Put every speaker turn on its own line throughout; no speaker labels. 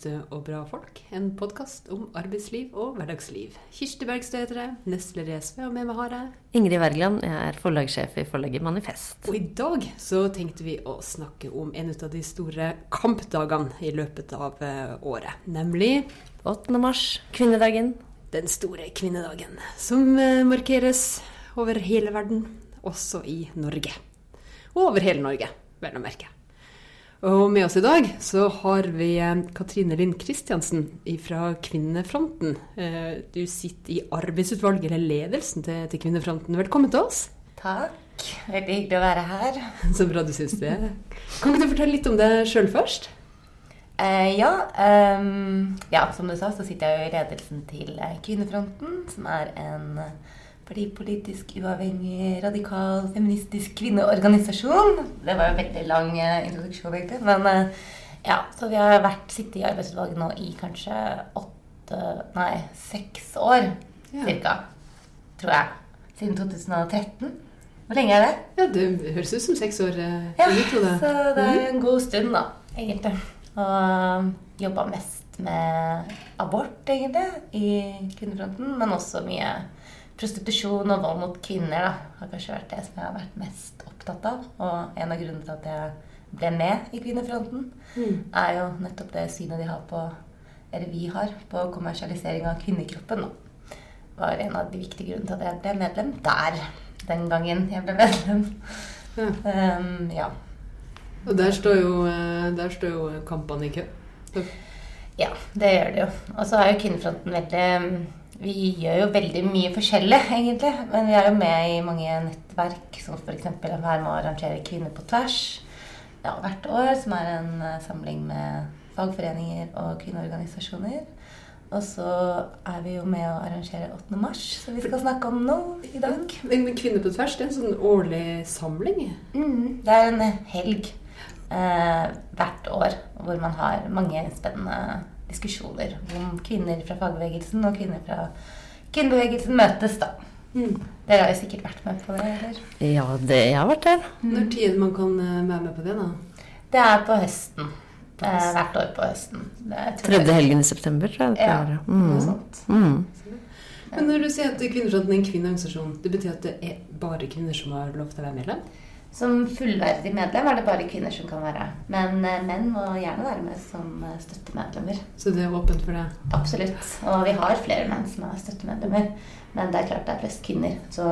'Bergstø og bra folk'. En podkast om arbeidsliv og hverdagsliv. Kirsti Bergstø heter jeg, nestleder i SV, og med meg har jeg
Ingrid Wergeland, jeg er forlagssjef i forlaget Manifest.
Og i dag så tenkte vi å snakke om en av de store kampdagene i løpet av eh, året. Nemlig
8. mars, kvinnedagen.
den store kvinnedagen, som eh, markeres over hele verden, også i Norge. Og over hele Norge, vel å merke. Og med oss i dag så har vi eh, Katrine Lind Kristiansen fra Kvinnefronten. Eh, Du sitter i arbeidsutvalget, eller ledelsen til, til Kvinnefronten. Velkommen til oss.
Takk. Veldig hyggelig å være her.
Så bra du syns det. Kan ikke du fortelle litt om deg sjøl først?
Eh, ja, ehm, ja, som du sa, så sitter jeg jo i ledelsen til eh, Kvinnefronten, som er en eh, partipolitisk uavhengig, radikal, feministisk kvinneorganisasjon. Det var jo veldig lang eh, introduksjon, egentlig. Men eh, ja, så vi har vært sittet i arbeidsutvalget nå i kanskje åtte, nei, seks år
Ja.
cirka. Tror jeg. Siden 2013. Hvor lenge er det?
Ja, Det høres ut som seks år. eh,
Ja, så det er en god stund, da, egentlig. Og jobba mest med abort, egentlig, i Kvinnefronten. Men også mye prostitusjon og vold mot kvinner, da. Har kanskje vært det som jeg har vært mest opptatt av. Og en av grunnene til at jeg ble med i Kvinnefronten,
Mm.
er jo nettopp det synet de har på eller vi har på kommersialisering av kvinnekroppen. Da. var en av de viktige grunnene til at jeg ble medlem der den gangen jeg ble medlem.
Ja.
Um, ja.
Og der står jo, eh, der står jo kampene i kø.
Ja, det gjør det jo. Og så er jo Kvinnefronten veldig Vi gjør jo veldig mye forskjellig, egentlig. Men vi er jo med i mange nettverk, som f.eks. være med å arrangere Kvinner på tvers ja, hvert år, som er en eh, samling med fagforeninger og kvinneorganisasjoner. Og så er vi jo med å arrangere 8. mars, som vi skal snakke om nå i dag.
Men men Kvinner på tvers det er en sånn årlig samling?
Mm, det er en helg eh, hvert år hvor man har mange spennende diskusjoner om kvinner fra fagbevegelsen og kvinner fra kvinnebevegelsen møtes, da.
Mm.
Dere har jo sikkert vært med på det, eller?
Ja, det, jeg har vært der.
Når tid man kan eh, være med på det, da?
Det er på høsten. Eh, hvert år på høsten. Er-
Tredje helgen i september, tror jeg det
Ja,
mm.
noe
Mm.
sånt.
Mm.
Men når du sier at Kvinnefronten er en kvinneorganisasjon, det betyr at det er bare kvinner som har lov til å være medlem?
Som fullverdig medlem er det bare kvinner som kan være. Men eh, menn må gjerne være med som eh, støttemedlemmer.
Så det er åpent for det?
Absolutt. Og vi har flere menn som er støttemedlemmer. Men det er klart det er flest kvinner. Så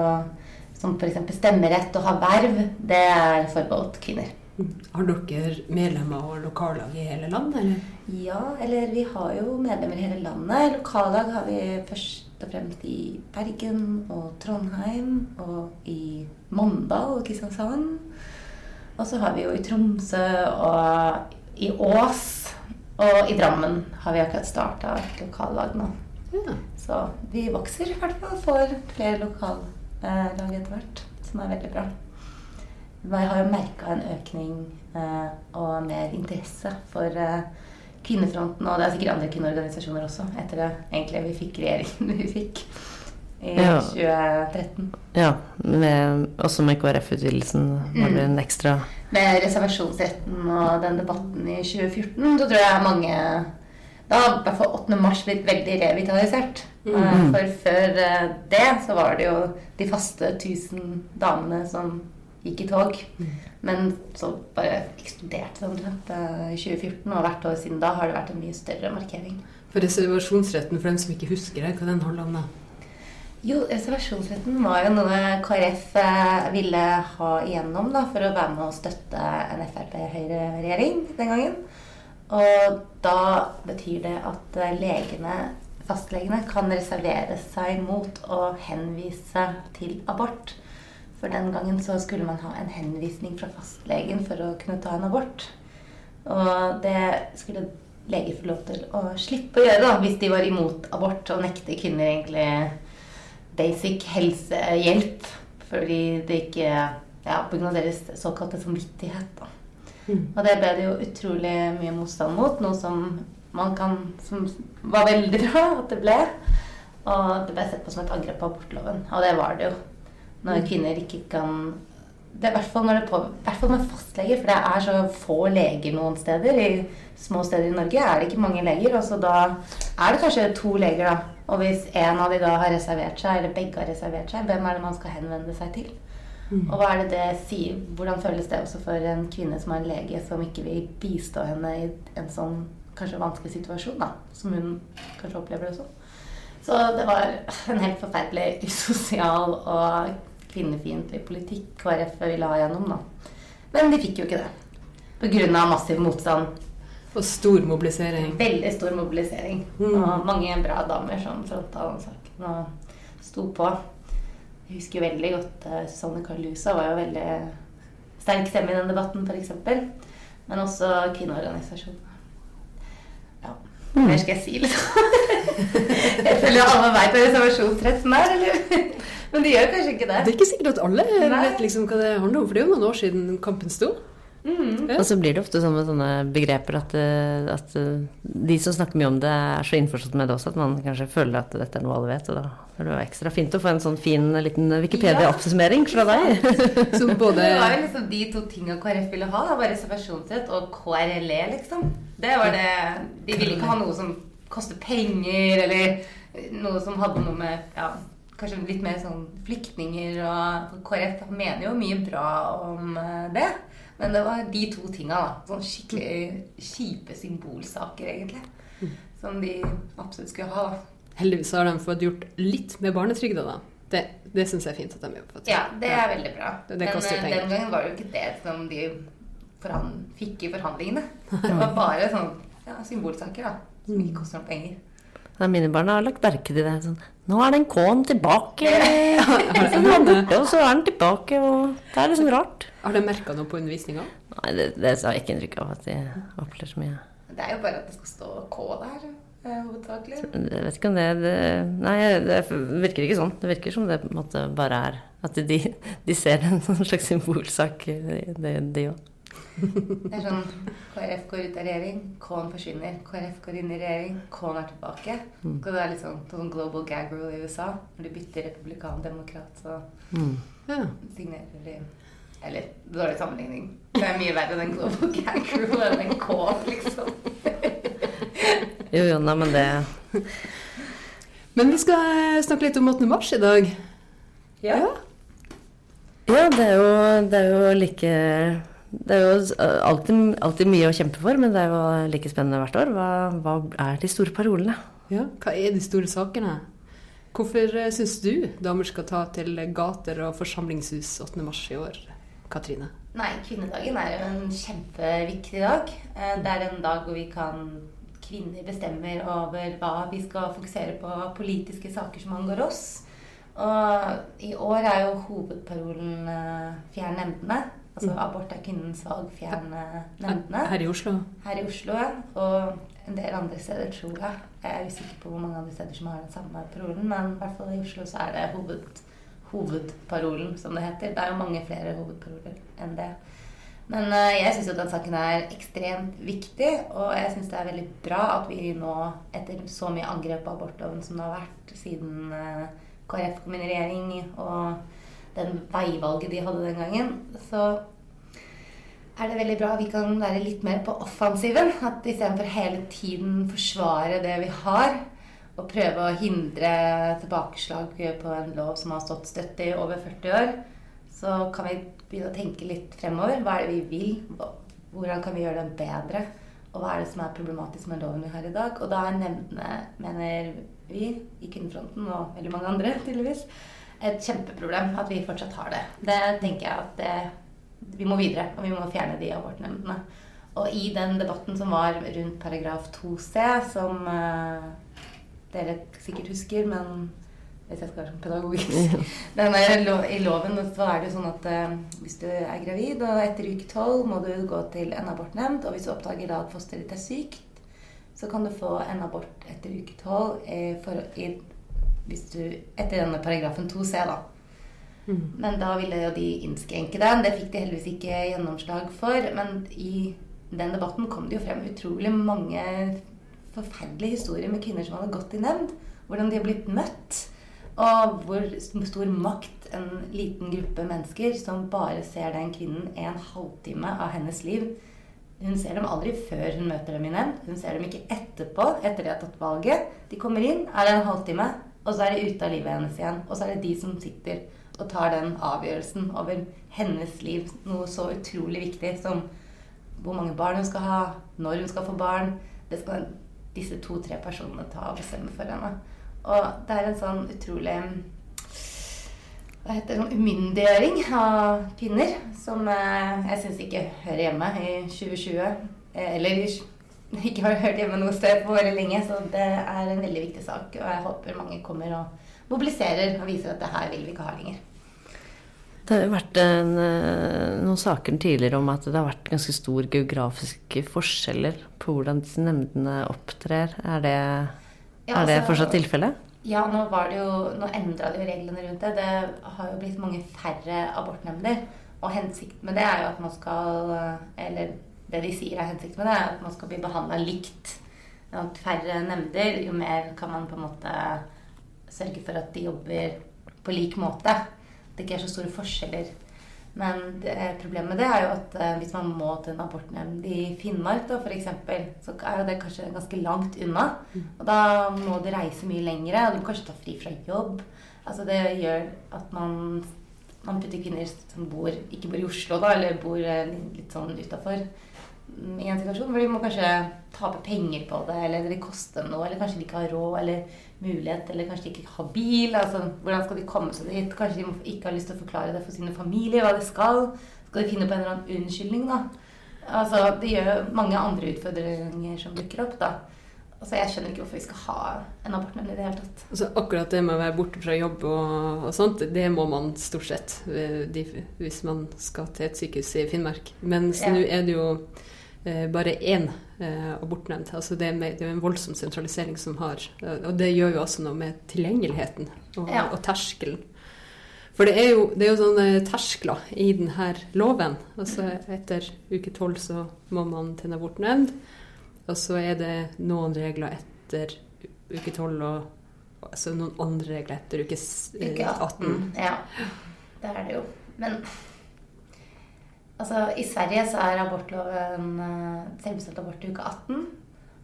som f.eks. stemmerett og ha verv, det er forbeholdt kvinner.
Mm. Har dere medlemmer og lokallag i hele landet, eller?
Ja, eller vi har jo medlemmer i hele landet. Lokallag har vi først og fremst i Bergen og Trondheim og i Mandal og Kristiansand. Og så har vi jo i Tromsø og i Ås og i Drammen har vi akkurat starta et lokallag nå.
Ja.
Så vi vokser i hvert fall. Får flere lokallag etter hvert, som er veldig bra. Jeg har jo merka en økning eh, og mer interesse for eh, Kvinnefronten, og det er sikkert andre kvinneorganisasjoner også, etter det egentlig vi fikk regjeringen vi fikk i
Ja.
2013.
Ja, med, også med KrF-utvidelsen var det en ekstra
Med reservasjonsretten og den debatten i 2014, så tror jeg mange Da har i hvert fall 8. mars blitt veldig revitalisert.
Mm.
Eh, For før eh, det så var det jo de faste 1000 damene som gikk i tog. Men så bare eksploderte det omtrent i 2014, og hvert år siden da har det vært en mye større markering.
For reservasjonsretten, for dem som ikke husker det, hva den handler om da?
Jo, reservasjonsretten var jo noe KrF eh, ville ha igjennom da, for å være med å støtte en Frp-Høyre-regjering den gangen. Og da betyr det at eh, legene, fastlegene kan reservere seg mot å henvise til abort. For den gangen så skulle man ha en henvisning fra fastlegen for å kunne ta en abort. Og det skulle leger få lov til å slippe å gjøre da, hvis de var imot abort og nekte kvinner egentlig basic helsehjelp fordi det ikke ja, Pga. deres såkalte samvittighet. Da.
Mm.
Og det ble det jo utrolig mye motstand mot, noe som man kan Som var veldig bra at det ble. Og det ble sett på som et angrep på abortloven. Og det var det jo. Når kvinner ikke kan det er hvert fall med fastleger, for det er så få leger noen steder. I små steder i Norge er det ikke mange leger, og så da er det kanskje to leger, da. Og hvis en av de da har reservert seg, eller begge har reservert seg, hvem er det man skal henvende seg til? Og hva er det det sier? Hvordan føles det også for en kvinne som har en lege som ikke vil bistå henne i en sånn kanskje vanskelig situasjon, da, som hun kanskje opplever det sånn? Så det var en helt forferdelig usosial og kvinnefiendtlig politikk KrF ville ha gjennom, da. Men de fikk jo ikke det. Pga. massiv motstand.
Og stor mobilisering.
Veldig stor mobilisering.
Mm.
Og mange bra damer som fronta den saken og sto på. Jeg husker veldig godt uh, Susanne Carlusa var jo veldig sterk stemme i den debatten, f.eks. Men også kvinneorganisasjonen. Ja. Hva mer skal jeg si, liksom? jeg føler alle veit hva reservasjonsretten er, eller? Men de gjør kanskje ikke det.
Det er ikke sikkert at alle
Nei.
vet liksom hva det handler om, for det er jo noen år siden kampen sto.
Mm.
Ja.
Og så blir det ofte sånn med sånne begreper at, eh, at eh, de som snakker mye om det, er så innforstått med det også at man kanskje føler at dette er noe alle vet. Og da er det jo ekstra fint å få en sånn fin liten Wikipedia-oppsummering fra deg.
Som både
Det var jo liksom de to tinga KrF ville ha. Da var reservasjonsrett og KRLE, liksom. Det var det De ville ikke ha noe som koster penger, eller noe som hadde noe med ja, Kanskje litt mer sånn flyktninger og KrF mener jo mye bra om eh, det. Men det var de to tinga, da. Sånn skikkelig kjipe symbolsaker, egentlig. Som de absolutt skulle ha. da.
Heldigvis har de fått gjort litt med barnetrygda, da. Det, det syns jeg er fint at de har fått.
Ja, det er veldig bra.
Det- det
Men eh, den gangen var det jo ikke det som de fikk i forhandlingene. Det var bare sånn ja, symbolsaker, da. Som ikke koster noen penger.
Ja, mine barn har lagt merke til det. Sånn, nå er den K-en tilbake. Den var borte, og så er den tilbake. Og det er liksom rart.
Har du merka noe på undervisninga?
Nei, det, det har jeg ikke inntrykk av at de opplever så mye.
Det er jo bare at det skal stå K der, eh, hovedsakelig.
Jeg vet ikke om det, det Nei, det virker ikke sånn. Det virker som det på en måte bare er At de, de ser en slags symbolsak, det, de òg.
Det er sånn KrF går ut av regjering, K-en forsvinner. KrF går inn i regjering, K-en er tilbake. Mm. det er litt sånn, sånn global gag rule i USA. Når de bytter republikan demokrat, så
Mm.
Ja.
signerer de Eller dårlig sammenligning. Det er mye verre den global gag rule enn en K, liksom.
Jo, jo, nei, men det
Men vi skal snakke litt om 8. mars i dag.
Ja.
Ja, det er jo, det er jo like Det er jo alltid, alltid mye å kjempe for, men det er jo like spennende hvert år. Hva, hva er de store parolene?
Ja, Hva er de store sakene? Hvorfor syns du damer skal ta til gater og forsamlingshus 8. mars i år, Katrine?
Nei, kvinnedagen er jo en kjempeviktig dag. Eh, Det er en dag hvor vi kan Kvinner bestemmer over hva vi skal fokusere på av politiske saker som angår oss. Og i år er jo hovedparolen 'fjern nemndene'. Altså abort er kvinnens valg, fjern eh, nemndene.
Her i Oslo?
Her i Oslo, ja. Og en del andre steder, tror jeg. Jeg er usikker på hvor mange andre steder som har den samme parolen, men i hvert fall i Oslo så er det hoved, hovedparolen, som det heter. Det er jo mange flere hovedparoler enn det. Men eh, jeg syns jo den saken er ekstremt viktig, og jeg syns det er veldig bra at vi nå, etter så mye angrep på abortloven som det har vært siden eh, KrF kom inn i regjering, og den veivalget de hadde den gangen, så er det veldig bra vi kan være litt mer på offensiven. At istedenfor hele tiden forsvare det vi har, og prøve å hindre tilbakeslag på en lov som har stått støtt i over 40 år, så kan vi begynne å tenke litt fremover. Hva er det vi vil? Hvordan kan vi gjøre den bedre? Og hva er det som er problematisk med loven vi har i dag? Og da er nemndene, mener vi i Kvinnefronten, og veldig mange andre tydeligvis, et kjempeproblem at vi fortsatt har det. Det tenker jeg at det, vi må videre, og vi må fjerne de abortnemndene. Og i den debatten som var rundt paragraf 2c, som uh, dere sikkert husker, men hvis jeg skal være sånn pedagogisk Den er lo I loven så er det jo sånn at uh, hvis du er gravid, og etter uke tolv må du gå til en abortnemnd, og hvis du oppdager da at fosteret ditt er sykt, så kan du få en abort etter uke tolv eh, for- i- hvis du Etter denne paragrafen 2c, da. Men da ville jo de innskrenke den. Det fikk de heldigvis ikke gjennomslag for. Men i den debatten kom det jo frem utrolig mange forferdelige historier med kvinner som hadde gått i nemnd. Hvordan de har blitt møtt. Og hvor stor makt en liten gruppe mennesker som bare ser den kvinnen en halvtime av hennes liv Hun ser dem aldri før hun møter dem i nemnd. Hun ser dem ikke etterpå, etter de har tatt valget. De kommer inn, er det en halvtime, og så er det ute av livet hennes igjen. Og så er det de som sitter og tar den avgjørelsen over hennes liv. Noe så utrolig viktig som hvor mange barn hun skal ha, når hun skal få barn. Det skal disse to-tre personene ta og bestemme for henne. Og det er en sånn utrolig hva heter det, sånn umyndiggjøring av kvinner som eh, jeg syns ikke hører hjemme i 2020. Eh, eller ikke har hørt hjemme noe sted på veldig lenge. Så det er en veldig viktig sak. Og jeg håper mange kommer og mobiliserer og viser at det her vil vi ikke ha lenger.
Det har vært en, eh, noen saker tidligere om at det har vært ganske stor geografiske forskjeller på hvordan disse nemndene opptrer. Er det,
Ja,
er det
altså-
fortsatt tilfellet?
Ja, nå, var det jo, nå endra de jo reglene rundt det. Det har jo blitt mange færre abortnemnder. Og hensikten med det er jo at man skal Eller det de sier er hensikten med det, er at man skal bli behandla likt. At færre nemnder, jo mer kan man på en måte sørge for at de jobber på lik måte. At det ikke er så store forskjeller. Men det, problemet med det er jo at eh, hvis man må til en abortnemnd i Finnmark, da, f.eks., så er jo det kanskje ganske langt unna. Og da må du reise mye lengre, og du må kanskje ta fri fra jobb. Altså Det gjør at man, man putter kvinner som bor, ikke bor i Oslo, da, eller bor eh, litt sånn utafor, i en situasjon hvor de må kanskje tape penger på det, eller det vil koste dem noe, eller kanskje de ikke har råd eller mulighet, eller kanskje de ikke har bil. altså Hvordan skal de komme seg dit? Kanskje de ikke har lyst til å forklare det for sine familier, hva de skal. Skal de finne på en eller annen unnskyldning, da? Altså, Det gjør mange andre utfordringer som dukker opp, da. Altså, Jeg skjønner ikke hvorfor vi skal ha en abortnemnd i det hele tatt.
Altså, akkurat det med å være borte fra jobb og, og sånt, det må man stort sett eh, de, hvis man skal til et sykehus i Finnmark. Mens
Ja.
nå er det jo bare én abortnevnt. abortnemnd. Altså det, er det er en voldsom sentralisering som har eh, Og det gjør jo også noe med tilgjengeligheten og,
Ja.
og terskelen. For det er jo, det er jo sånne terskler i denne loven. Altså etter uke tolv så må man til en abortnemnd. Og så er det noen regler etter uke tolv og altså noen andre regler etter uke s- eh,
Uke 18.
18.
Ja, det er det jo. Men altså, i Sverige så er abortloven eh, selvbestemt abort til uke 18.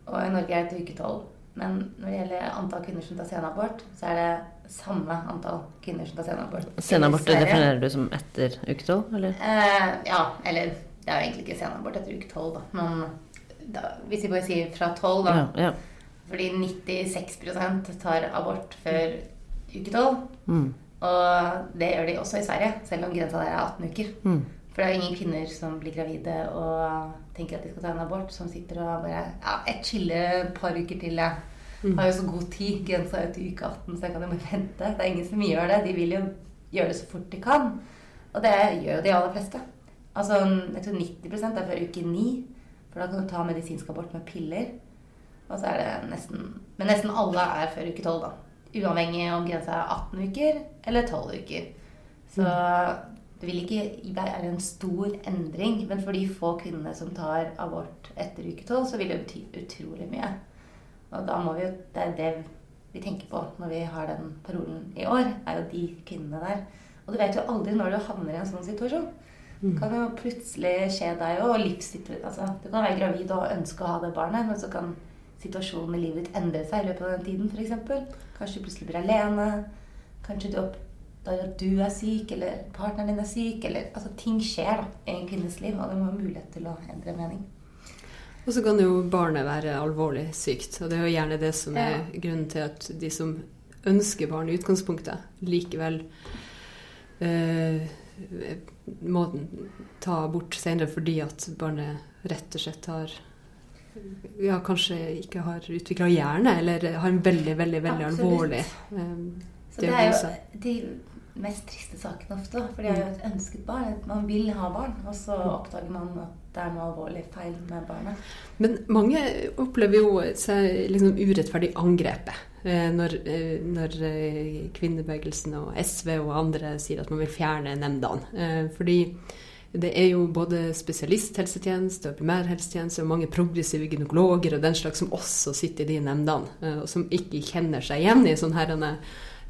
Og i Norge er det til uke 12. Men når det gjelder antall kvinner som tar senabort, så er det samme antall kvinner som tar senabort.
Senabort definerer du som etter uke tolv, eller?
Eh, ja, eller det er jo egentlig ikke senabort etter uke 12, da. Men da, hvis vi bare sier fra 12, da.
Ja, ja.
Fordi 96% tar abort før uke 12.
Mm.
Og det gjør de også i Sverige, selv om grensa der er 18 uker.
Mm.
For det er jo ingen kvinner som blir gravide og tenker at de skal ta en abort, som sitter og bare Ja, et chiller et par uker til, jeg. Har jo så god tid. Grensa er jo til uke 18, så jeg kan jo bare vente. Det er ingen som gjør det. De vil jo gjøre det så fort de kan. Og det gjør jo de aller fleste. Altså, jeg tror 90 er før uke 9. For da kan du ta medisinsk abort med piller. Og så er det nesten Men nesten alle er før uke 12, da. Uavhengig om grensa er 18 uker eller 12 uker. Så det vil ikke være en stor endring. Men for de få kvinnene som tar abort etter uke 12, så vil det bety utrolig mye. Og da må vi jo Det er det vi tenker på når vi har den parolen i år, er jo de kvinnene der. Og du vet jo aldri når du havner i en sånn situasjon. Det kan jo plutselig skje deg òg. Altså, du kan være gravid og ønske å ha det barnet, men så kan situasjonen i livet ditt endre seg i løpet av den tiden, f.eks. Kanskje du plutselig blir alene. Kanskje du oppdager at du er syk, eller partneren din er syk. Eller, altså, ting skjer da, i en kvinnes liv, og det må ha mulighet til å endre mening.
Og så kan jo barnet være alvorlig sykt. Og det er jo gjerne det som er
Ja.
grunnen til at de som ønsker barn i utgangspunktet, likevel eh, må ta abort senere fordi at barnet rett og slett har ja, kanskje ikke har utvikla hjerne, eller har en veldig, veldig, veldig
Absolutt.
alvorlig eh,
Så det er jo de mest triste sakene ofte. For de har jo et ønsket barn. Man vil ha barn, og så oppdager man at det er noe alvorlig feil med barnet.
Men mange opplever jo seg liksom urettferdig angrepet eh, når, eh, når eh, kvinnebevegelsen og SV og andre sier at man vil fjerne nemndene. Fordi det er jo både spesialisthelsetjeneste og primærhelsetjeneste og mange progressive gynekologer og den slags som også sitter i de nemndene, og som ikke kjenner seg igjen i sånne her,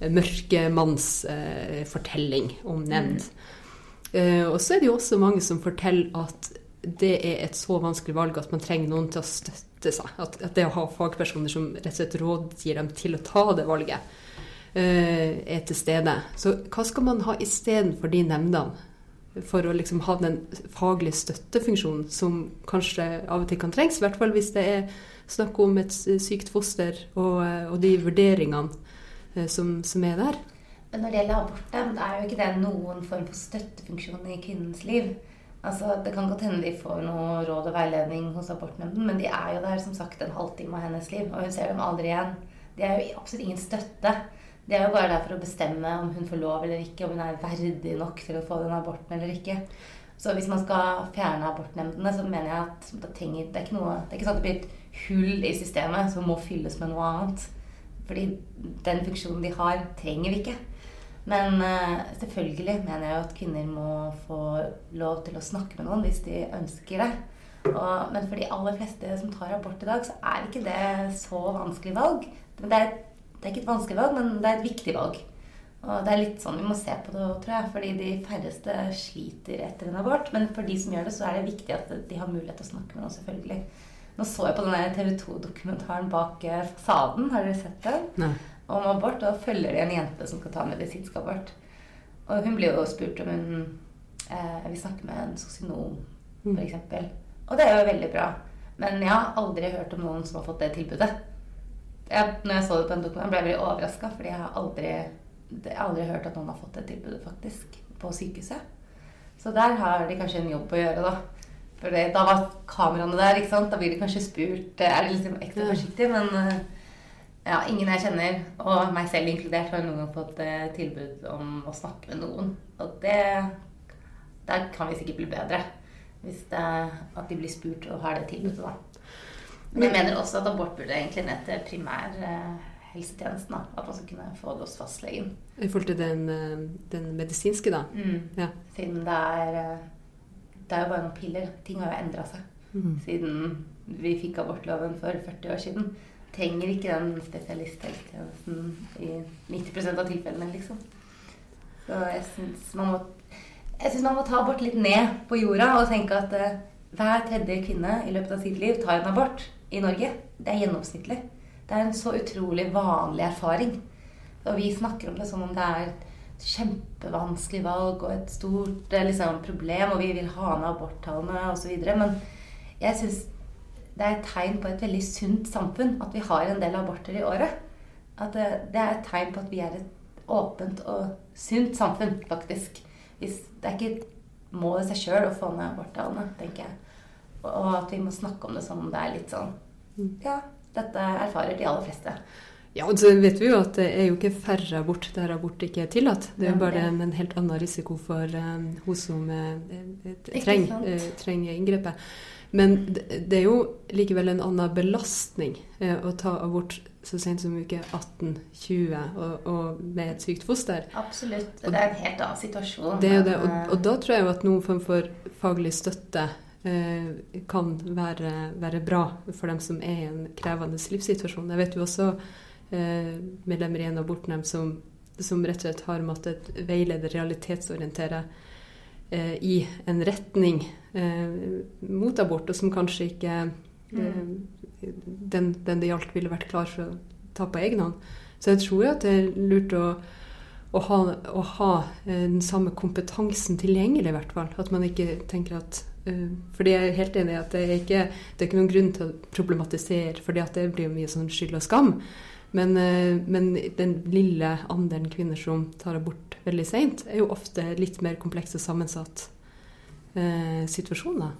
mørkemannsfortelling om nemnd. Eh, og så er det jo også mange som forteller at det er et så vanskelig valg at man trenger noen til å støtte seg. At, at det å ha fagpersoner som rett og slett rådgir dem til å ta det valget, eh, er til stede. Så hva skal man ha istedenfor de nemndene? For å liksom ha den faglige støttefunksjonen som kanskje av og til kan trengs. I hvert fall hvis det er snakk om et sykt foster og, eh, og de vurderingene eh, som, som, er der.
Men når det gjelder abortnemnd, er jo ikke det noen form for støttefunksjon i kvinnens liv. Altså, Det kan godt hende de får noe råd og veiledning hos abortnemnden, men de er jo der som sagt en halvtime av hennes liv, og hun ser dem aldri igjen. De er jo absolutt ingen støtte. De er jo bare der for å bestemme om hun får lov eller ikke, om hun er verdig nok til å få den aborten eller ikke. Så hvis man skal fjerne abortnemndene, så mener jeg at det, trenger, det, er ikke noe, det er ikke sånn at det blir et hull i systemet som må fylles med noe annet. Fordi den funksjonen de har, trenger vi ikke. Men uh, selvfølgelig mener jeg at kvinner må få lov til å snakke med noen hvis de ønsker det. Og, men for de aller fleste som tar abort i dag, så er ikke det så vanskelig valg. Det er det er ikke et vanskelig valg, men det er et viktig valg. Og det er litt sånn vi må se på det, tror jeg. Fordi de færreste sliter etter en abort. Men for de som gjør det, så er det viktig at de har mulighet til å snakke med noen, selvfølgelig. Nå så jeg på denne TV 2-dokumentaren bak eh, fasaden. Har dere sett den?
Nei.
Om abort. Og da følger de en jente som skal ta medisinsk abort. Og hun blir jo spurt om hun eh, vil snakke med en sosionom, f.eks. Mm. Og det er jo veldig bra. Men jeg har aldri hørt om noen som har fått det tilbudet jeg, når jeg så det på en dokument, ble jeg veldig overraska, fordi jeg har aldri, jeg har aldri hørt at noen har fått det tilbudet, faktisk, på sykehuset. Så der har de kanskje en jobb å gjøre, da. For det, da var kameraene der, ikke sant. Da blir de kanskje spurt eh, Er de liksom ekstra forsiktig? Men eh, ja, ingen jeg kjenner, og meg selv inkludert, har noen gang fått eh, tilbud om å snakke med noen. Og det Der kan vi sikkert bli bedre. Hvis det, at de blir spurt og har det tilbudet, da. Men jeg mener også at abort burde egentlig ned til primærhelsetjenesten. Eh, at man skal kunne få det hos fastlegen.
I forhold til den, den medisinske, da?
Mm. Ja. Siden det er Det er jo bare noen piller. Ting har jo endra seg mm. siden vi fikk abortloven for 40 år siden. Trenger ikke den spesialisthelsetjenesten i 90% av tilfellene, liksom. Så jeg syns man må jeg syns man må ta abort litt ned på jorda og tenke at uh, hver tredje kvinne i løpet av sitt liv tar en abort i Norge. Det er gjennomsnittlig. Det er en så utrolig vanlig erfaring. Og vi snakker om det som om det er kjempevanskelig valg og et stort liksom, problem, og vi vil ha ned aborttallene osv. Men jeg syns det er et tegn på et veldig sunt samfunn at vi har en del aborter i året. At det, det er et tegn på at vi er et åpent og sunt samfunn, faktisk. Hvis, det er ikke et mål i seg sjøl å få ned aborttallene, tenker jeg. Og at vi må snakke om det som om det er litt sånn mm. Ja, dette erfarer de aller fleste.
Ja, og så vet vi jo at det er jo ikke færre abort der abort ikke er tillatt. Det er jo bare en, en helt annen risiko for um, hun som uh, trenger, uh, trenger inngrepet. Men det, det, er jo likevel en annen belastning uh, å ta abort så sent som uke 18-20 og, og, med et sykt foster.
Absolutt. Det er en helt annen situasjon.
Det er jo det, og, og, da tror jeg jo at noen form for faglig støtte Eh, kan være, være, bra for dem som er i en krevende livssituasjon. Jeg vet jo også eh, medlemmer i en abortnemnd som, som, rett og slett har måttet veilede, realitetsorientere eh, i en retning eh, mot abort, og som kanskje ikke eh, mm. den, den, det gjaldt, ville vært klar for å ta på egen hånd. Så jeg tror at det er lurt å å ha, å ha, den samme kompetansen tilgjengelig, i hvert fall. At man ikke tenker at Eh, fordi jeg er helt enig i at det er ikke, det er ikke noen grunn til å problematisere, fordi at det blir mye sånn skyld og skam. Men, eh, men, den lille andelen kvinner som tar abort veldig seint, er jo ofte litt mer kompleks og sammensatt eh, situasjoner.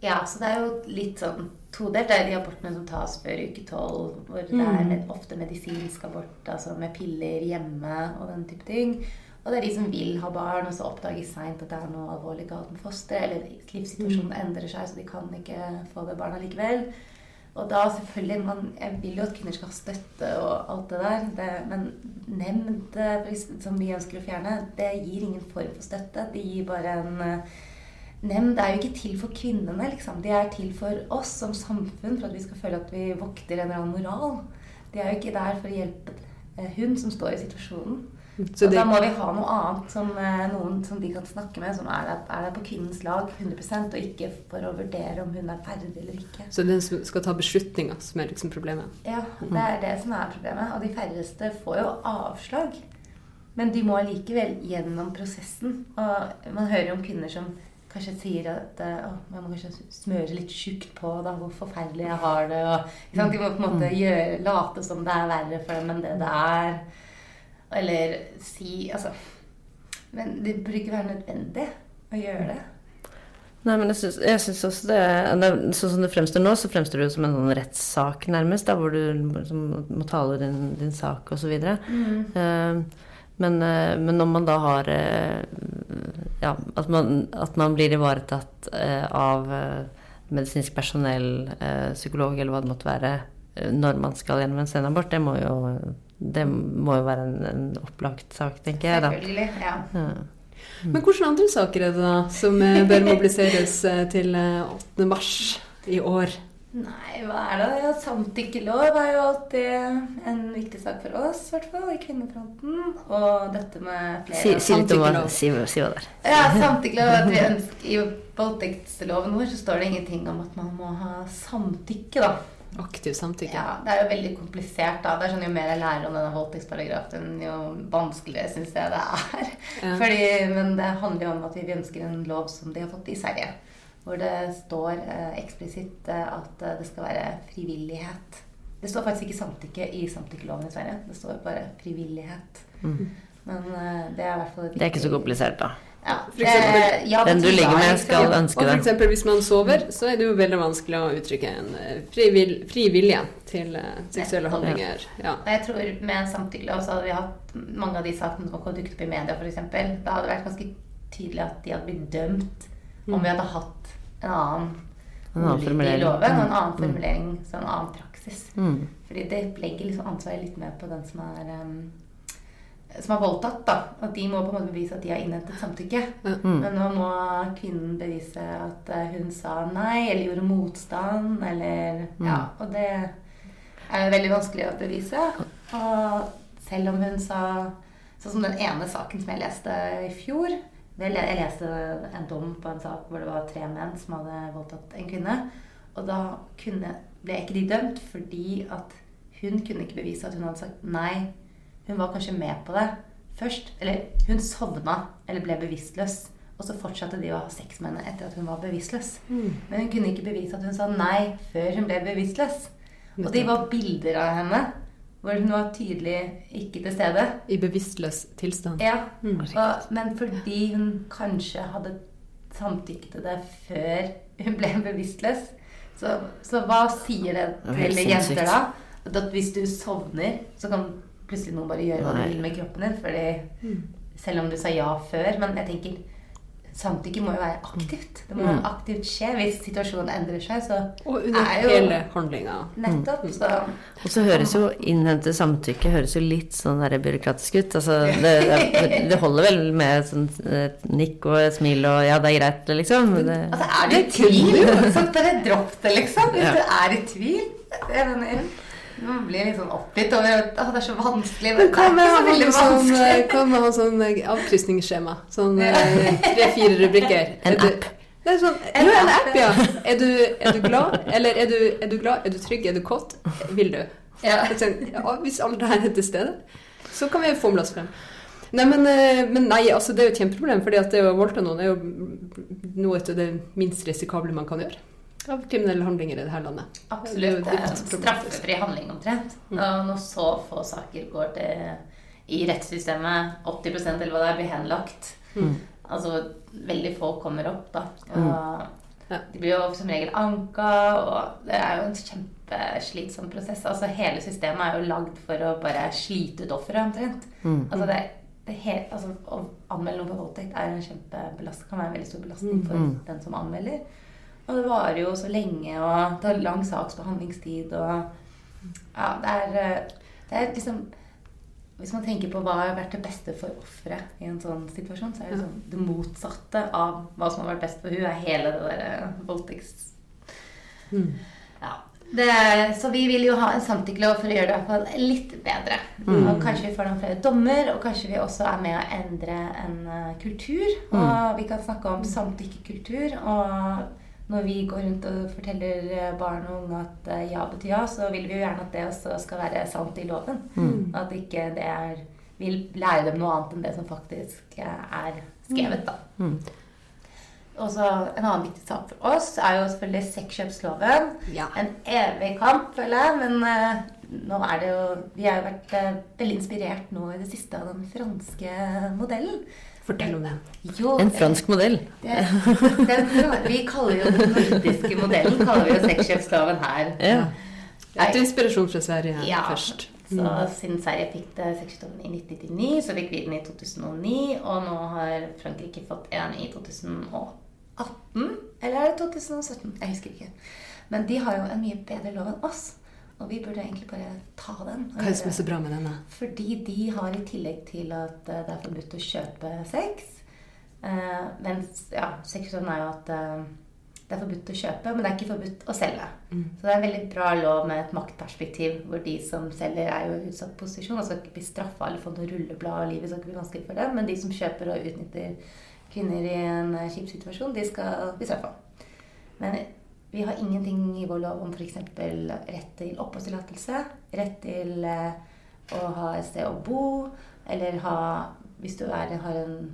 Ja, så det er jo litt sånn todelt. Det er de abortene som tas før uke tolv, hvor det er mm. ofte medisinsk abort, altså med piller hjemme og den type ting. Og det er de som vil ha barn, og så oppdager seint at det er noe alvorlig galt med fosteret, eller livssituasjonen mm. endrer seg, så de kan ikke få det barna likevel. Og da selvfølgelig man, Jeg vil jo at kvinner skal ha støtte og alt det der. Det, men nemnd, som vi ønsker å fjerne, det gir ingen form for støtte. Det gir bare en Nemnd er jo ikke til for kvinnene, liksom. De er til for oss som samfunn, for at vi skal føle at vi vokter en eller annen moral. De er jo ikke der for å hjelpe eh, hun som står i situasjonen.
Så
og
det,
da må vi ha noe annet, som eh, noen som de kan snakke med, som er der, er der på kvinnens lag 100% og ikke for å vurdere om hun er ferdig eller ikke.
så den som skal ta beslutninger, som er liksom problemet.
Ja, det er det som er problemet. Og de færreste får jo avslag. Men de må allikevel gjennom prosessen. Og man hører jo om kvinner som kanskje sier at eh, å, man må kanskje smøre litt tjukt på da, hvor forferdelig jeg har det. Og? De må på en måte gjøre, late som det er verre for dem enn det det er. Eller si Altså Men det burde ikke være nødvendig å gjøre det.
Nei, men jeg syns, også det, det Sånn som det fremstår nå, så fremstår det jo som en sånn rettssak, nærmest, da, hvor du liksom må tale din, din sak osv.
Mm.
Uh, men, uh, men når man da har uh, Ja, at man, at man blir ivaretatt av medisinsk personell, psykolog eller hva det måtte være, når man skal gjennom en senabort, det må jo, det må jo være en, en opplagt sak, tenker jeg da.
Selvfølgelig. Ja.
Ja.
Men hvilke andre saker er det da som eh, bør mobiliseres eh, til eh, 8. mars i år?
Nei, hva er det? Ja, Samtykkelov er jo alltid en viktig sak for oss, i hvert fall, i kvinnefronten. Og dette med flere
Si, si litt om hva, si, si hva det er.
Ja, samtykkelov. At vi ønsker, I voldtektsloven vår så står det ingenting om at man må ha samtykke, da.
Aktiv samtykke.
Ja, Det er jo veldig komplisert, da. Det er sånn Jo mer jeg lærer om denne voldtektsparagrafen, jo vanskeligere syns jeg det er.
Ja.
Fordi, men det handler jo om at vi ønsker en lov som de har fått i Sverige. Hvor det står eh, eksplisitt eh, at eh, det skal være frivillighet. Det står faktisk ikke samtykke i samtykkeloven i Sverige. Det står bare frivillighet. Men eh, det er i hvert fall
Det er ikke så komplisert, da.
Ja,
For eksempel,
ja,
Den du ligger
er
med, skal ønske
deg. hvis man sover, så er det jo veldig vanskelig å uttrykke en eh, frivill, fri vilje til eh, seksuelle handlinger. Ja.
Jeg tror med en samtykkelov så hadde vi hatt mange av de sakene som har dukket opp i media f.eks. Da hadde det vært ganske tydelig at de hadde blitt dømt om vi hadde hatt en annen
En annen
i
formulering.
loven og en
Mm.
annen formulering, så en annen praksis.
Mm.
Fordi det legger liksom ansvaret litt mer på den som er um, som er voldtatt, da. At de må på en måte bevise at de har innhentet samtykke.
Mm.
Men nå må kvinnen bevise at eh, hun sa nei, eller gjorde motstand, eller
Mm.
Ja. Og det er veldig vanskelig å bevise. Og selv om hun sa Sånn som den ene saken som jeg leste i fjor vel, Jeg leste en dom på en sak hvor det var tre menn som hadde voldtatt en kvinne. Og da kunne, ble ikke de dømt fordi at hun kunne ikke bevise at hun hadde sagt nei. Hun var kanskje med på det først. Eller hun sovna eller ble bevisstløs. Og så fortsatte de å ha sex med henne etter at hun var bevisstløs. Men hun kunne ikke bevise at hun sa nei før hun ble bevisstløs. Og de var bilder av henne hvor hun var tydelig ikke til stede.
I bevisstløs tilstand.
Ja, og, Men fordi hun kanskje hadde samtykket til det før hun ble bevisstløs, så, så hva sier det til jenter da? At hvis du sovner, så kan plutselig noen bare gjøre hva de vil med kroppen din. Fordi Selv om du sa ja før. Men jeg tenker samtykke må jo være aktivt. Det må
Mm.
aktivt skje. Hvis situasjonen endrer seg, så
Og under
er jo
hele handlinga.
nettopp så
Og så høres jo innhente samtykke høres jo litt sånn der byråkratisk ut. Altså, det, det, det holder vel med sånn et nikk og et smil og 'ja, det er greit', liksom. Det,
Altså, er du i tvil, Sånn, bare dropp det, liksom. Hvis
Ja.
du er i tvil. Jeg mener, man blir litt sånn oppgitt over at «Å, det er så vanskelig.
Men
det
hva med å ha sånn, ha sånn eh, avkrysningsskjema? Sånn tre-fire rubrikker.
En app.
Det er sånn, jo, en
app,
ja. Er du, er du glad? Eller er du, er du glad? Er du trygg? Er du kåt? Vil du?
Ja.
Hvis alt det her er til stede, så kan vi fomle oss frem. Nei, men, eh, men nei, altså det er jo et kjempeproblem, fordi at det å voldta noen er jo noe av det minst risikable man kan gjøre av kriminelle handlinger i dette landet.
Absolutt. Det er en straffefri handling omtrent.
Mm.
Og når så få saker går til i rettssystemet, 80% eller hva det er, blir henlagt.
Mm.
Altså veldig få kommer opp, da.
Mm.
Og de blir jo som regel anka, og det er jo en kjempeslitsom prosess. Altså hele systemet er jo lagd for å bare slite ut offeret, omtrent.
Mm.
Altså det, det Helt, altså, Å anmelde noe for voldtekt er en kjempebelastning, kan være en veldig stor belastning for
Mm.
den som anmelder. Og det varer jo så lenge, og det har lang saksbehandlingstid, og Ja, det er, eh, det er liksom Hvis man tenker på hva har vært det beste for offeret i en sånn situasjon, så er det
Ja.
sånn det motsatte av hva som har vært best for hun er hele det derre voldtekts...
Mm.
Ja. Det, så vi vil jo ha en samtykkelov for å gjøre det i hvert fall litt bedre. Og kanskje vi får noen flere dommer, og kanskje vi også er med å endre en eh, kultur. Og vi kan snakke om samtykkekultur. Og når vi går rundt og forteller eh, barn og unge at eh, ja betyr ja, så vil vi jo gjerne at det også skal være sant i loven. At ikke det er Vi lærer dem noe annet enn det som faktisk eh, er skrevet, da. Og så En annen viktig sak for oss er jo selvfølgelig sexkjøpsloven.
Ja.
En evig kamp, føler jeg. Men nå er det jo Vi har jo vært veldig inspirert nå i det siste av den franske modellen.
Fortell om den.
Jo,
En fransk modell.
det, den, Vi kaller jo den nordiske modellen kaller vi jo sexkjøpsloven her.
Ja.
Etter inspirasjon fra Sverige
Ja,
først.
Så siden Sverige fikk det sexkjøpsloven i 1999, så fikk vi den i 2009. Og nå har Frankrike fått en i 2018. Eller er det 2017? Jeg husker ikke. Men de har jo en mye bedre lov enn oss. Og vi burde egentlig bare ta den.
Hva er det som er så bra med denne?
fordi de har i tillegg til at eh, det er forbudt å kjøpe sex eh, Men ja, sexkjøpsloven er jo at eh, det er forbudt å kjøpe, men det er ikke forbudt å selge. Så det er en veldig bra lov med et maktperspektiv, hvor de som selger, er jo i utsatt posisjon og skal ikke bli straffa eller få noe rulleblad, og livet skal ikke bli vanskelig for dem. Men de som kjøper og utnytter kvinner i en eh, kjip situasjon, de skal bli straffa. Men vi har ingenting i vår lov om f.eks. rett til oppholdstillatelse, rett til eh, å ha et sted å bo, eller ha Hvis du er, har en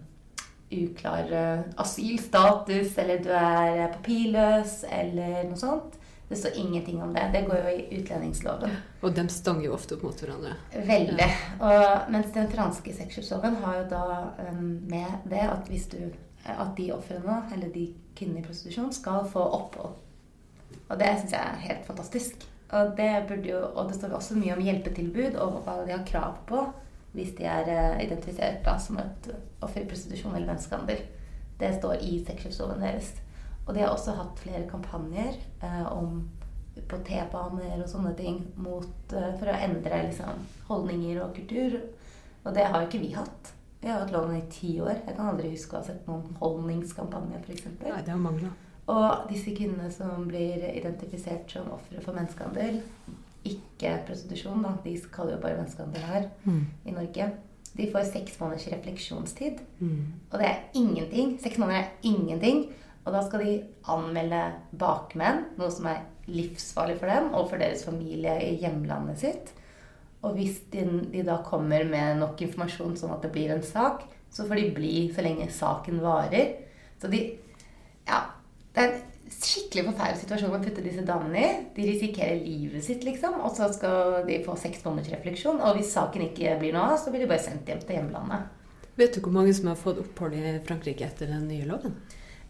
uklar eh, asylstatus, eller du er papirløs, eller noe sånt. Det står ingenting om det. Det går jo i utlendingsloven.
Og de stanger jo ofte opp mot hverandre.
Veldig. Og, mens den franske sexkjøpsloven har jo da um, med det at hvis du at de ofrene, eller de kvinnene i prostitusjon, skal få opphold. Og det syns jeg er helt fantastisk. Og det, burde jo, og det står også mye om hjelpetilbud og hva de har krav på hvis de er eh, identifisert da, som et offer i prostitusjon eller menneskehandel. Det står i sexkjøpsloven deres. Og de har også hatt flere kampanjer eh, om på T-baner og sånne ting mot, eh, for å endre liksom, holdninger og kultur. Og det har jo ikke vi hatt. Vi har hatt loven i ti år. Jeg kan aldri huske å ha sett noen holdningskampanje, f.eks.
Nei, det har mangla.
Og disse kvinnene som blir identifisert som ofre for menneskehandel, ikke prostitusjon, da, de kaller jo bare menneskehandel her i Norge, de får seks måneders refleksjonstid. Og det er ingenting. Seks måneder er ingenting. Og da skal de anmelde bakmenn, noe som er livsfarlig for dem og for deres familie i hjemlandet sitt. Og hvis de, de da kommer med nok informasjon sånn at det blir en sak, så får de bli så lenge saken varer. Så de Ja. Det er en skikkelig forferdelig situasjon å putte disse damene i. De risikerer livet sitt, liksom. Og så skal de få seks måneders refleksjon. Og hvis saken ikke blir noe av, så blir de bare sendt hjem til hjemlandet.
Vet du hvor mange som har fått opphold i Frankrike etter den nye loven?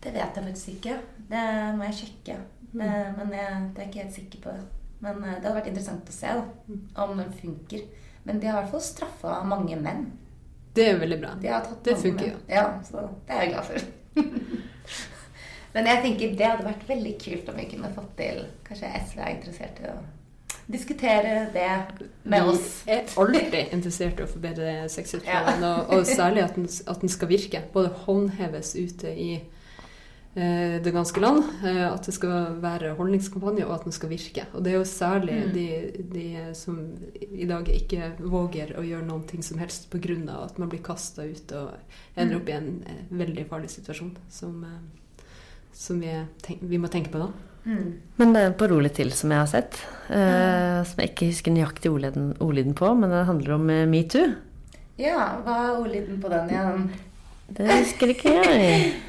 Det vet jeg faktisk ikke. Det må jeg sjekke. Det, men jeg, det er ikke helt sikker på. Men eh, det hadde vært interessant å se da, om den funker. Men de har i hvert fall straffa mange menn.
Det er veldig bra.
De
Det funker
jo. Ja, så det er jeg glad for. Men jeg tenker det hadde vært veldig kult om vi kunne fått til Kanskje SV er interessert i å diskutere det med oss.
Vi er alltid interessert i å forbedre sexkjøpsloven, og, og særlig at den, at den skal virke. Både håndheves ute i eh, det ganske land, eh, at det skal være holdningskampanje, og at den skal virke. Og det er jo særlig
Mm.
de, de som i dag ikke våger å gjøre noen ting som helst pga. at man blir kasta ut og ender
Mm.
opp i en eh, veldig farlig situasjon som, eh, som vi, tenk, vi må tenke på da.
Mm.
Men det er en parolig til som jeg har sett, eh, som jeg ikke husker nøyaktig ordlyden, ordlyden på, men det handler om eh, metoo.
Ja, hva er ordlyden på den igjen?
Det husker ikke jeg.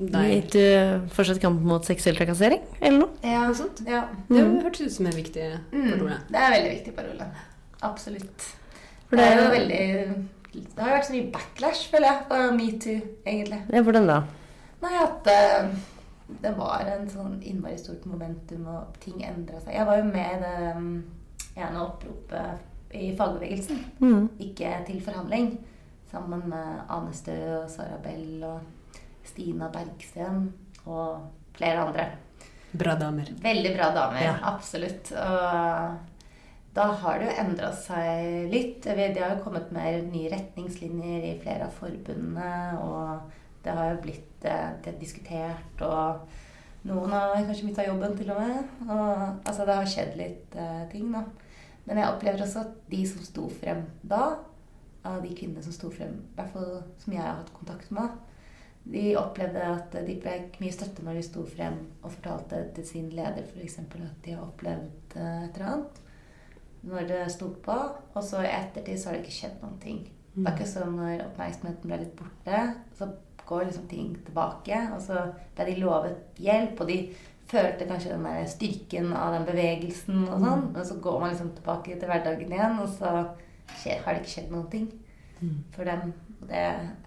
Nei,
Metoo fortsatt kamp mot seksuell trakassering, eller noe?
Ja,
Noe sånt?
ja.
det
Mm.
hørtes ut som en viktig
Mm, det er veldig viktig parole. Absolutt.
For
det
det
er jo
jo-
veldig Det har jo vært så mye backlash, føler jeg, på metoo, egentlig.
Ja, hvordan da?
Nei, at eh, det var en sånn innmari stort momentum, og ting endra seg. Jeg var jo med i det um, ene oppropet i fagbevegelsen.
Mm.
Ikke til forhandling. Sammen med Ane Stø og Sara Bell og Stina Bergsten og flere andre.
Bra damer.
Veldig bra damer,
Ja.
absolutt. Og da har det jo endra seg litt. Det har jo kommet mer nye retningslinjer i flere av forbundene, og det har jo blitt eh, det er diskutert, og Noen har kanskje mista jobben, til og med. Og, altså, det har skjedd litt uh, ting, da. Men jeg opplever også at de som sto frem da, av de kvinnene som sto frem, i hvert fall som jeg har hatt kontakt med, de opplevde at de fikk mye støtte når de sto frem og fortalte til sin leder f.eks. at de har opplevd eh, et eller annet. Når det sto på. Og så i ettertid så har det ikke skjedd noen ting. Det er ikke sånn når oppmerksomheten ble litt borte, så går liksom ting tilbake. Og så ble de lovet hjelp, og de følte kanskje den der styrken av den bevegelsen og sånn. Og så går man liksom tilbake til hverdagen igjen, og så skjer, har det ikke skjedd noen ting for dem. Og det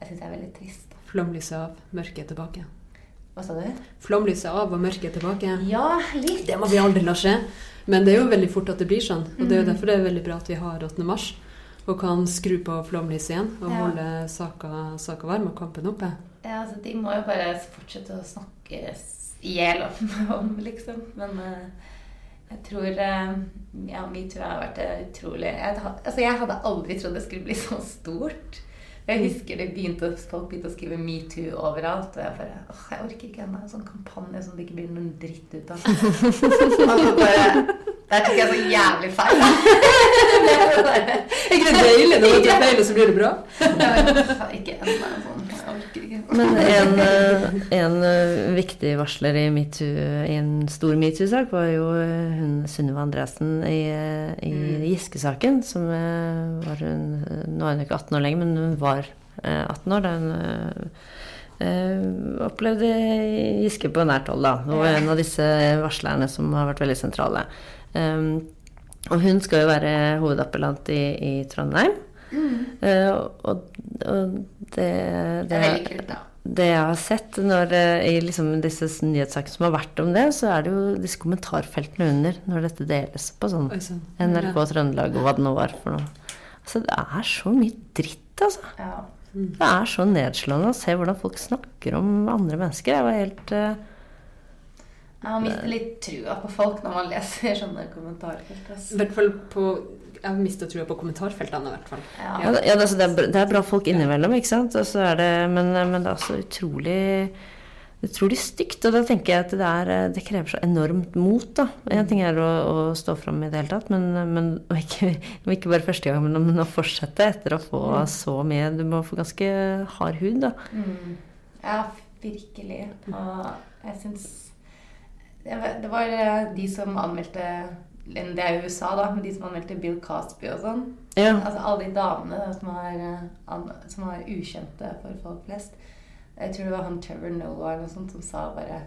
syns jeg er veldig trist.
Flomlyset av, mørket tilbake.
Hva sa du?
Flomlyset av og mørket tilbake.
Ja, litt.
Det må vi aldri la skje. Men det er jo veldig fort at det blir sånn. Og det er jo derfor det er veldig bra at vi har 8. mars. Og kan skru på flomlyset igjen og
Ja.
holde saka, saka varm og kampen oppe.
Ja, altså, de må jo bare fortsette å snakke i hjel om, om, liksom. Men uh, jeg tror uh, Ja, metoo har vært eh, utrolig jeg, altså, jeg hadde aldri trodd det skulle bli så stort. Jeg husker det begynte, folk begynte å skrive metoo overalt. Og jeg bare åh, jeg orker ikke ennå en sånn kampanje som det ikke blir noen dritt ut av. altså, bare Der tok jeg så jævlig feil. Det
Er ikke det deilig når du tar feil, og så blir det bra?
Ikke ennå en sånn.
Men en, eh, en eh, viktig varsler i, MeToo, i en stor metoo-sak var jo eh, hun Sunniva Andreassen i, i Giske-saken. Som var hun Nå er hun ikke 18 år lenger, men hun var eh, 18 år da hun eh, opplevde Giske på nært hold. Da. Og en av disse varslerne som har vært veldig sentrale. Um, og hun skal jo være hovedappellant i, i Trondheim. Eh, og, og det,
Det
det,
er veldig kult, da.
det jeg har sett når, eh, i liksom disse nyhetssakene som har vært om det, så er det jo disse kommentarfeltene under når dette deles på sånn
Oi, sånn.
NRK Trøndelag og hva det nå var for noe. Altså, det er så mye dritt, altså.
Ja.
Det er så nedslående å se hvordan folk snakker om andre mennesker. Jeg var helt eh,
Man mister litt trua på folk når man leser sånne kommentarfelt. ass.
I hvert fall på har mista trua på kommentarfeltene, i hvert fall.
Ja.
Ja, det, ja, altså, det, er, bra- det er bra folk innimellom, ikke sant? Er det, men, men det er også utrolig utrolig stygt. Og da tenker jeg at det, er, det krever så enormt mot. da. En ting er å, å stå fram i det hele tatt, men, men og ikke, og ikke bare første gang, men, men å fortsette etter å få så mye. Du må få ganske hard hud, da.
Mm. ja, virkelig. Og jeg syns det var, det var eh, de som anmeldte Det er jo USA, da, med de som anmeldte Bill Cosby og sånn.
Ja.
Altså alle de damene da, som var, eh, som var ukjente for folk flest. Jeg tror det var han Trevor Noah eller noe sånt som sa bare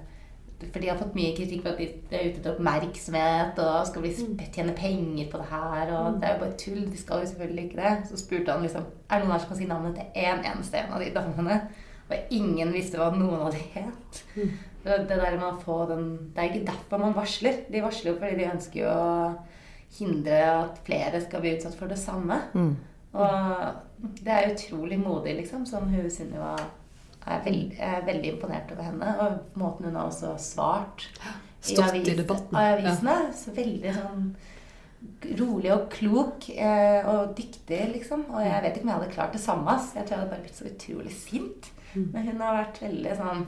For de har fått mye kritikk for at de er ute etter oppmerksomhet og skal bli, tjene penger på det her. Og det er jo bare tull. De skal jo selvfølgelig ikke det. Så spurte han liksom Er det noen her som kan si navnet til én eneste en av de damene? Og ingen visste hva noen av de het. Så Det der med å få den Det er ikke derfor man varsler. De varsler jo fordi de ønsker jo å hindre at flere skal bli utsatt for det samme.
Mm.
Og det er utrolig modig, liksom. Som hun Sunniva er jeg er veldig imponert over henne. Og måten hun har også svart
Stått i debatten.
av avisene. Så veldig sånn rolig og klok eh, og dyktig, liksom. Og jeg vet ikke om jeg hadde klart det samme. Så Jeg tror jeg hadde bare blitt så utrolig sint.
Mm.
Men hun har vært veldig sånn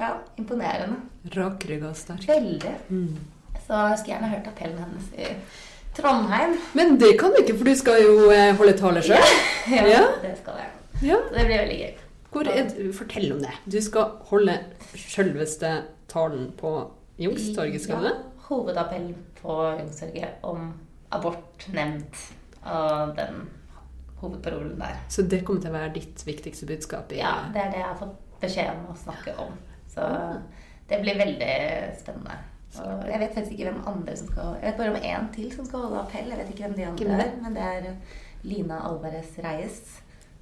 ja, imponerende.
Rakrygga og sterk.
Veldig.
Mm.
Så jeg skulle gjerne hørt appellen hennes i Trondheim.
Men det kan du ikke, for du skal jo eh, holde tale sjøl.
Ja,
Ja.
Det skal jeg.
Ja.
Så det blir veldig gøy.
Er, fortell om det. Du skal holde selveste talen på Youngstorget, skal du?
Ja, hovedappell på Youngstorget om abortnemnd og den hovedparolen der.
Så det kommer til å være ditt viktigste budskap? i...
Ja, det er det jeg har fått beskjed om å snakke om. Så det blir veldig spennende. Og jeg vet faktisk ikke hvem andre som skal Jeg vet bare om én til som skal holde appell. Jeg vet ikke hvem de andre
er.
Men det er Lina Alvarez Reyes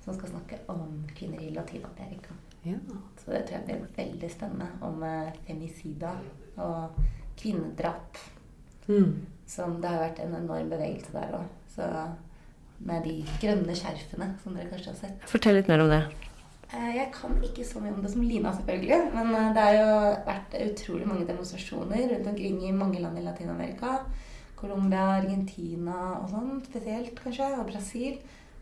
som skal snakke om kvinner i Latin-Amerika.
Ja.
Så det tror jeg blir veldig spennende. Om eh, femicida og kvinnedrap.
Mm.
Som det har vært en enorm bevegelse der òg. Med de grønne skjerfene som dere kanskje har sett.
Fortell litt mer om det.
Eh, Jeg kan ikke så mye om det som Lina, selvfølgelig. Men eh, det har jo vært utrolig mange demonstrasjoner rundt omkring i mange land i Latin-Amerika. Colombia, Argentina og sånn spesielt, kanskje. Og Brasil.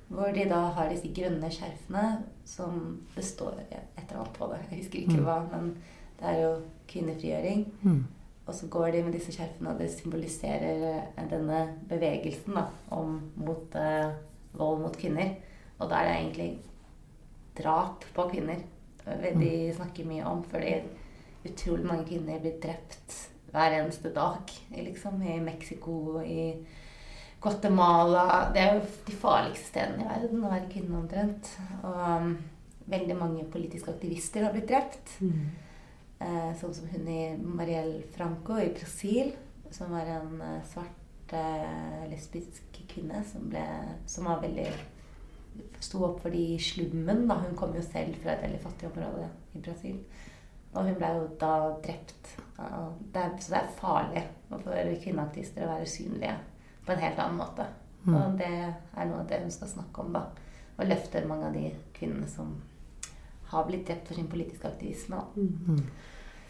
Hvor de da har disse grønne skjerfene som det står et eller annet på det. Jeg husker ikke hva, men det er jo kvinnefrigjøring.
Mm.
Og så går de med disse skjerfene, og det symboliserer eh, denne bevegelsen da, om, mot eh, vold mot kvinner. Og da er det egentlig drap på kvinner de snakker mye om. Fordi utrolig mange kvinner blir drept hver eneste dag liksom, i Mexico, i Guatemala Det er jo de farligste stedene i verden å være kvinne omtrent. Og um, veldig mange politiske aktivister har blitt drept. Eh, sånn som hun i Marielle Franco i Brasil, som var en eh, svart eh, lesbisk kvinne som, ble, som var veldig sto opp for de i slummen. Da. Hun kom jo selv fra et veldig fattig område i Brasil. Og hun ble jo da drept. Det er, så det er farlig for kvinneaktivister å være synlige på en helt annen måte. Og det er noe av det hun skal snakke om, da. Og løfte mange av de kvinnene som har blitt drept for sin politiske aktivisme. Mm.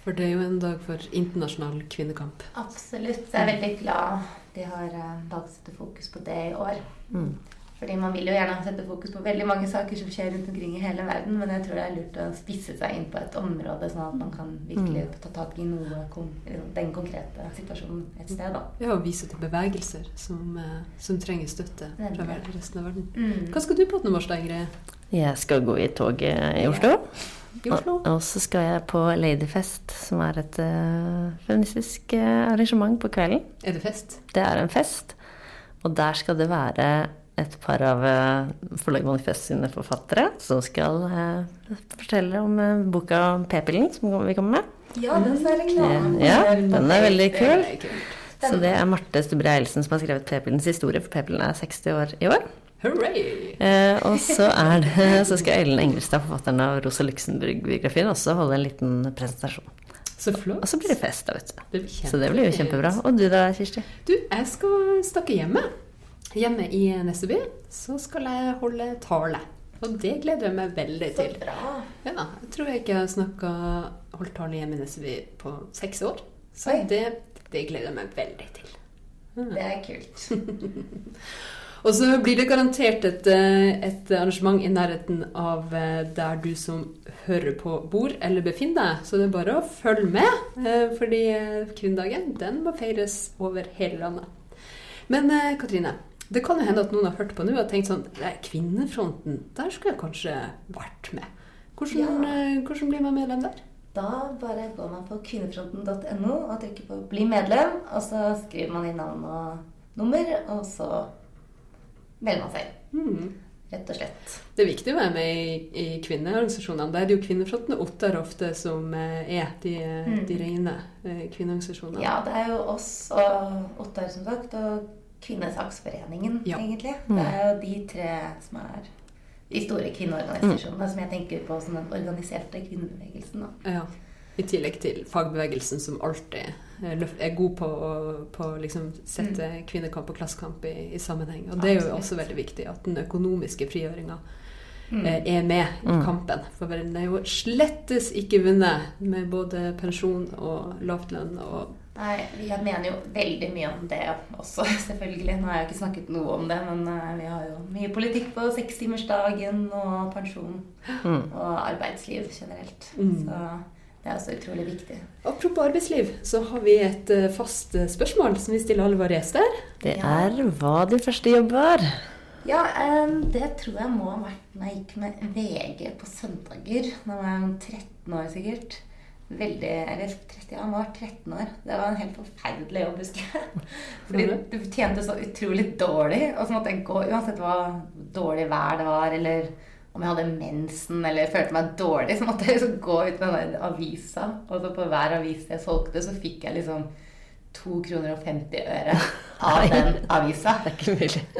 For det er jo en dag for internasjonal kvinnekamp.
Absolutt. Så jeg er veldig glad de har eh, valgt å sette fokus på det i år.
Mm.
Fordi man vil jo gjerne sette fokus på veldig mange saker som skjer rundt omkring i hele verden, men jeg tror det er lurt å spisse seg inn på et område, sånn at man kan virkelig ta tak i noe, den konkrete situasjonen et sted. da.
Ja, og vise til bevegelser som, eh, som trenger støtte fra resten av verden.
Mm.
Hva skal du på 8. mars, da, Ingrid?
Jeg skal gå i toget i Oslo.
I Oslo?
Og, og så skal jeg på Ladyfest, som er et uh, feministisk eh, arrangement på kvelden.
Er det fest?
Det er en fest, og der skal det være et par av uh, Forlag Manifest sine forfattere som skal eh, fortelle om eh, boka P-pillen som vi kommer med.
Ja, den er reklame.
Ja, den er veldig kul. Så det er Marte Stubre Eilsen som har skrevet P-pillens historie, for P-pillen er 60 år i år. Eh, og så, det, så skal Ellen Engelstad, forfatteren av Rosa Luxemburg-biografien, også holde en liten presentasjon.
Så flott.
Og så blir det fest, da, vet du.
Det
Så det blir jo kjempebra. Og du da, Kirsti?
Du, jeg skal snakke hjemme. Hjemme i Nesseby så skal jeg holde tale. Og det gleder jeg meg veldig
Så
til.
bra.
Ja, jeg tror jeg ikke har snakka holdt tale hjemme i Nesseby på seks år. Så det, det gleder jeg meg veldig til.
Det er kult.
Og så blir det garantert et, eh, et arrangement i nærheten av eh, der du som hører på bor eller befinner deg. Så det er bare å følge med, eh, fordi kvinnedagen den må feires over hele landet. Men Katrine, det kan jo hende at noen har hørt på nå og tenkt sånn "Nei, Kvinnefronten, der skulle jeg kanskje vært med. Hvordan,
Ja.
eh, hvordan blir man medlem der?
Da bare går man på kvinnefronten.no og trykker på 'bli medlem', og så skriver man inn navn og nummer, og så melder man seg inn.
Hmm.
Rett og slett.
Det er viktig å være med i, i kvinneorganisasjonene. Da er det jo Kvinnefronten og Ottar ofte som eh, er de, eh,
Mm.
de rene kvinneorganisasjonene.
Ja, det er jo oss og Ottar, som sagt, og Kvinnesaksforeningen,
Ja.
egentlig.
Mm.
Det er jo de tre som er de store kvinneorganisasjonene som jeg tenker på som den organiserte kvinnebevegelsen. Da.
Ja. I tillegg til fagbevegelsen, som alltid er god på å på liksom sette kvinnekamp og klassekamp i, i sammenheng. Og det er jo
Absolutt.
også veldig viktig at den økonomiske frigjøringa
Mm.
eh, er med i
Mm.
kampen. For den er jo slettes ikke vunnet med både pensjon og lavtlønn og
Nei, jeg mener jo veldig mye om det også, selvfølgelig. Nå har jeg ikke snakket noe om det, men eh, vi har jo mye politikk på sekstimersdagen og pensjon
Mm.
og arbeidsliv generelt.
Mm.
Så det er også utrolig viktig.
Apropos arbeidsliv, så har vi et eh, fast eh, spørsmål som vi stiller alle våre gjester.
Det er hva din første jobb var.
Ja, det tror jeg må ha vært når jeg gikk med VG på søndager. Da var jeg 13 år sikkert. Veldig, eller 30, ja, jeg var 13 år. Det var en helt forferdelig jobb, husker jeg. Fordi du tjente så utrolig dårlig. Og så måtte jeg gå, uansett hva dårlig vær det var, eller om jeg hadde mensen eller følte meg dårlig, så måtte jeg liksom gå ut med den avisa. Og så på hver avis jeg solgte, så fikk jeg liksom 2 kroner og 50 øre av den avisa.
Det.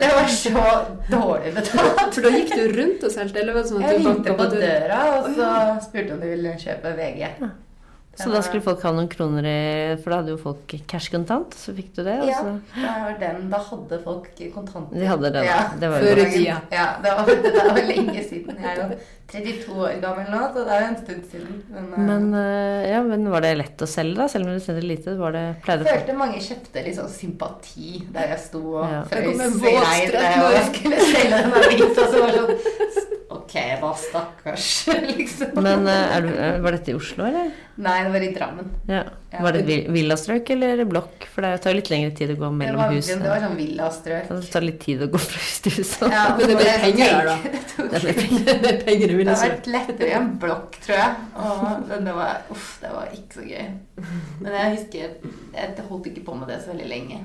Det var så dårlig betalt.
For da gikk du rundt og solgte, eller sånn
Jeg ringte på
døra
og så spurte om du ville kjøpe VG.
Så da skulle folk ha noen kroner i For da hadde jo folk cash kontant, så fikk du det. Og
Ja, det var den. Da hadde folk kontanter.
De hadde det, da.
Ja.
Det var jo
Før i tida.
Ja, det var, det var lenge siden. Jeg er jo 32 år gammel nå, så det er jo en stund siden. Men, eh,
Men, eh, ja, men var det lett å selge, da? Selv om du tjente lite? Var det, pleide
jeg
folk
følte mange kjøpte sånn sympati der jeg sto og
Ja.
Jeg kom
frøs
med
i
når
jeg skulle selge den avisa. Så var sånn ok, da stakkars, liksom.
Men eh, er du, er- var dette i Oslo, eller?
Nei, det var i Drammen.
Ja. Var det et villastrøk eller blokk? For det tar jo litt lengre tid å gå
Det
mellom
var,
hus.
det var sånn villastrøk.
Det tar litt tid å gå fra hus til hus.
Ja,
Men det ble penger der, da.
Det ble penger.
Det er penger
Det har vært lettere i en blokk, tror jeg. Og men det var, uff, det var ikke så gøy. Men jeg husker Jeg holdt ikke på med det så veldig lenge.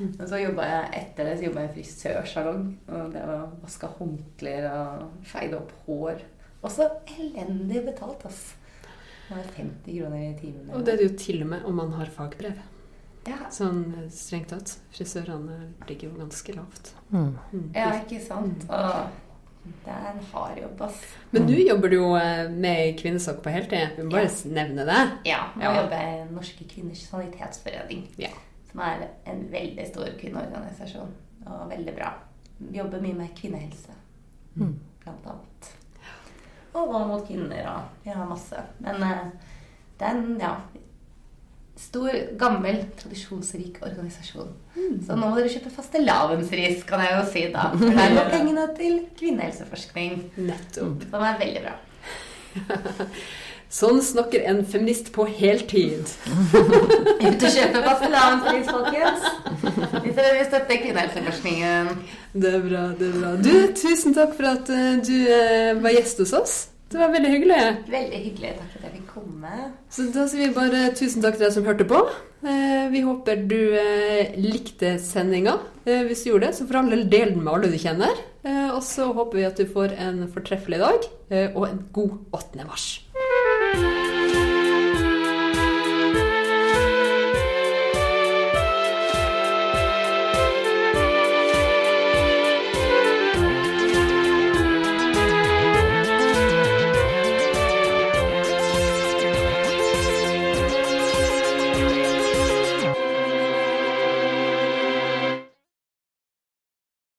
Men så jobba jeg etter det så jobbet jeg i frisørsalong. Og det var vaska håndklær og feide opp hår. Og så elendig betalt, ass. Det var 50 kroner i timen.
Og det er det jo til og med om man har fagbrev.
Ja,
Sånn eh, strengt tatt. Frisørene ligger jo ganske lavt.
Mm.
Mm.
ja, ikke sant? Og det er en hard jobb, ass.
Men nå jobber du jo eh, med kvinnesak på heltid. Vi må bare nevne det.
Ja, nå
Ja.
jobber jeg i Norske Kvinners Sanitetsforening.
Ja.
Som er en veldig stor kvinneorganisasjon. Og veldig bra. Vi jobber mye med kvinnehelse,
Mm.
blant annet. Og vold mot kvinner og Vi har masse. Men eh, det er en ja, stor, gammel, tradisjonsrik organisasjon. Så nå må dere kjøpe fastelavnsris, kan jeg jo si da. For der går pengene til kvinnehelseforskning.
Nettopp.
Som er veldig bra.
Sånn snakker en feminist på heltid.
Ut og kjøpe fastelavnsris, folkens. Vi vil støtte kvinnehelseforskningen.
Det er bra. det er bra. Du, tusen takk for at eh, du eh, var gjest hos oss. Det var veldig hyggelig.
Veldig hyggelig. Takk for at jeg fikk komme.
Så da sier vi bare tusen takk til deg som hørte på. Eh, Vi håper du likte sendinga. Eh, Hvis du gjorde det, så for all del del den med alle du kjenner. Eh, Og så håper vi at du får en fortreffelig dag og en god 8. mars. Bye.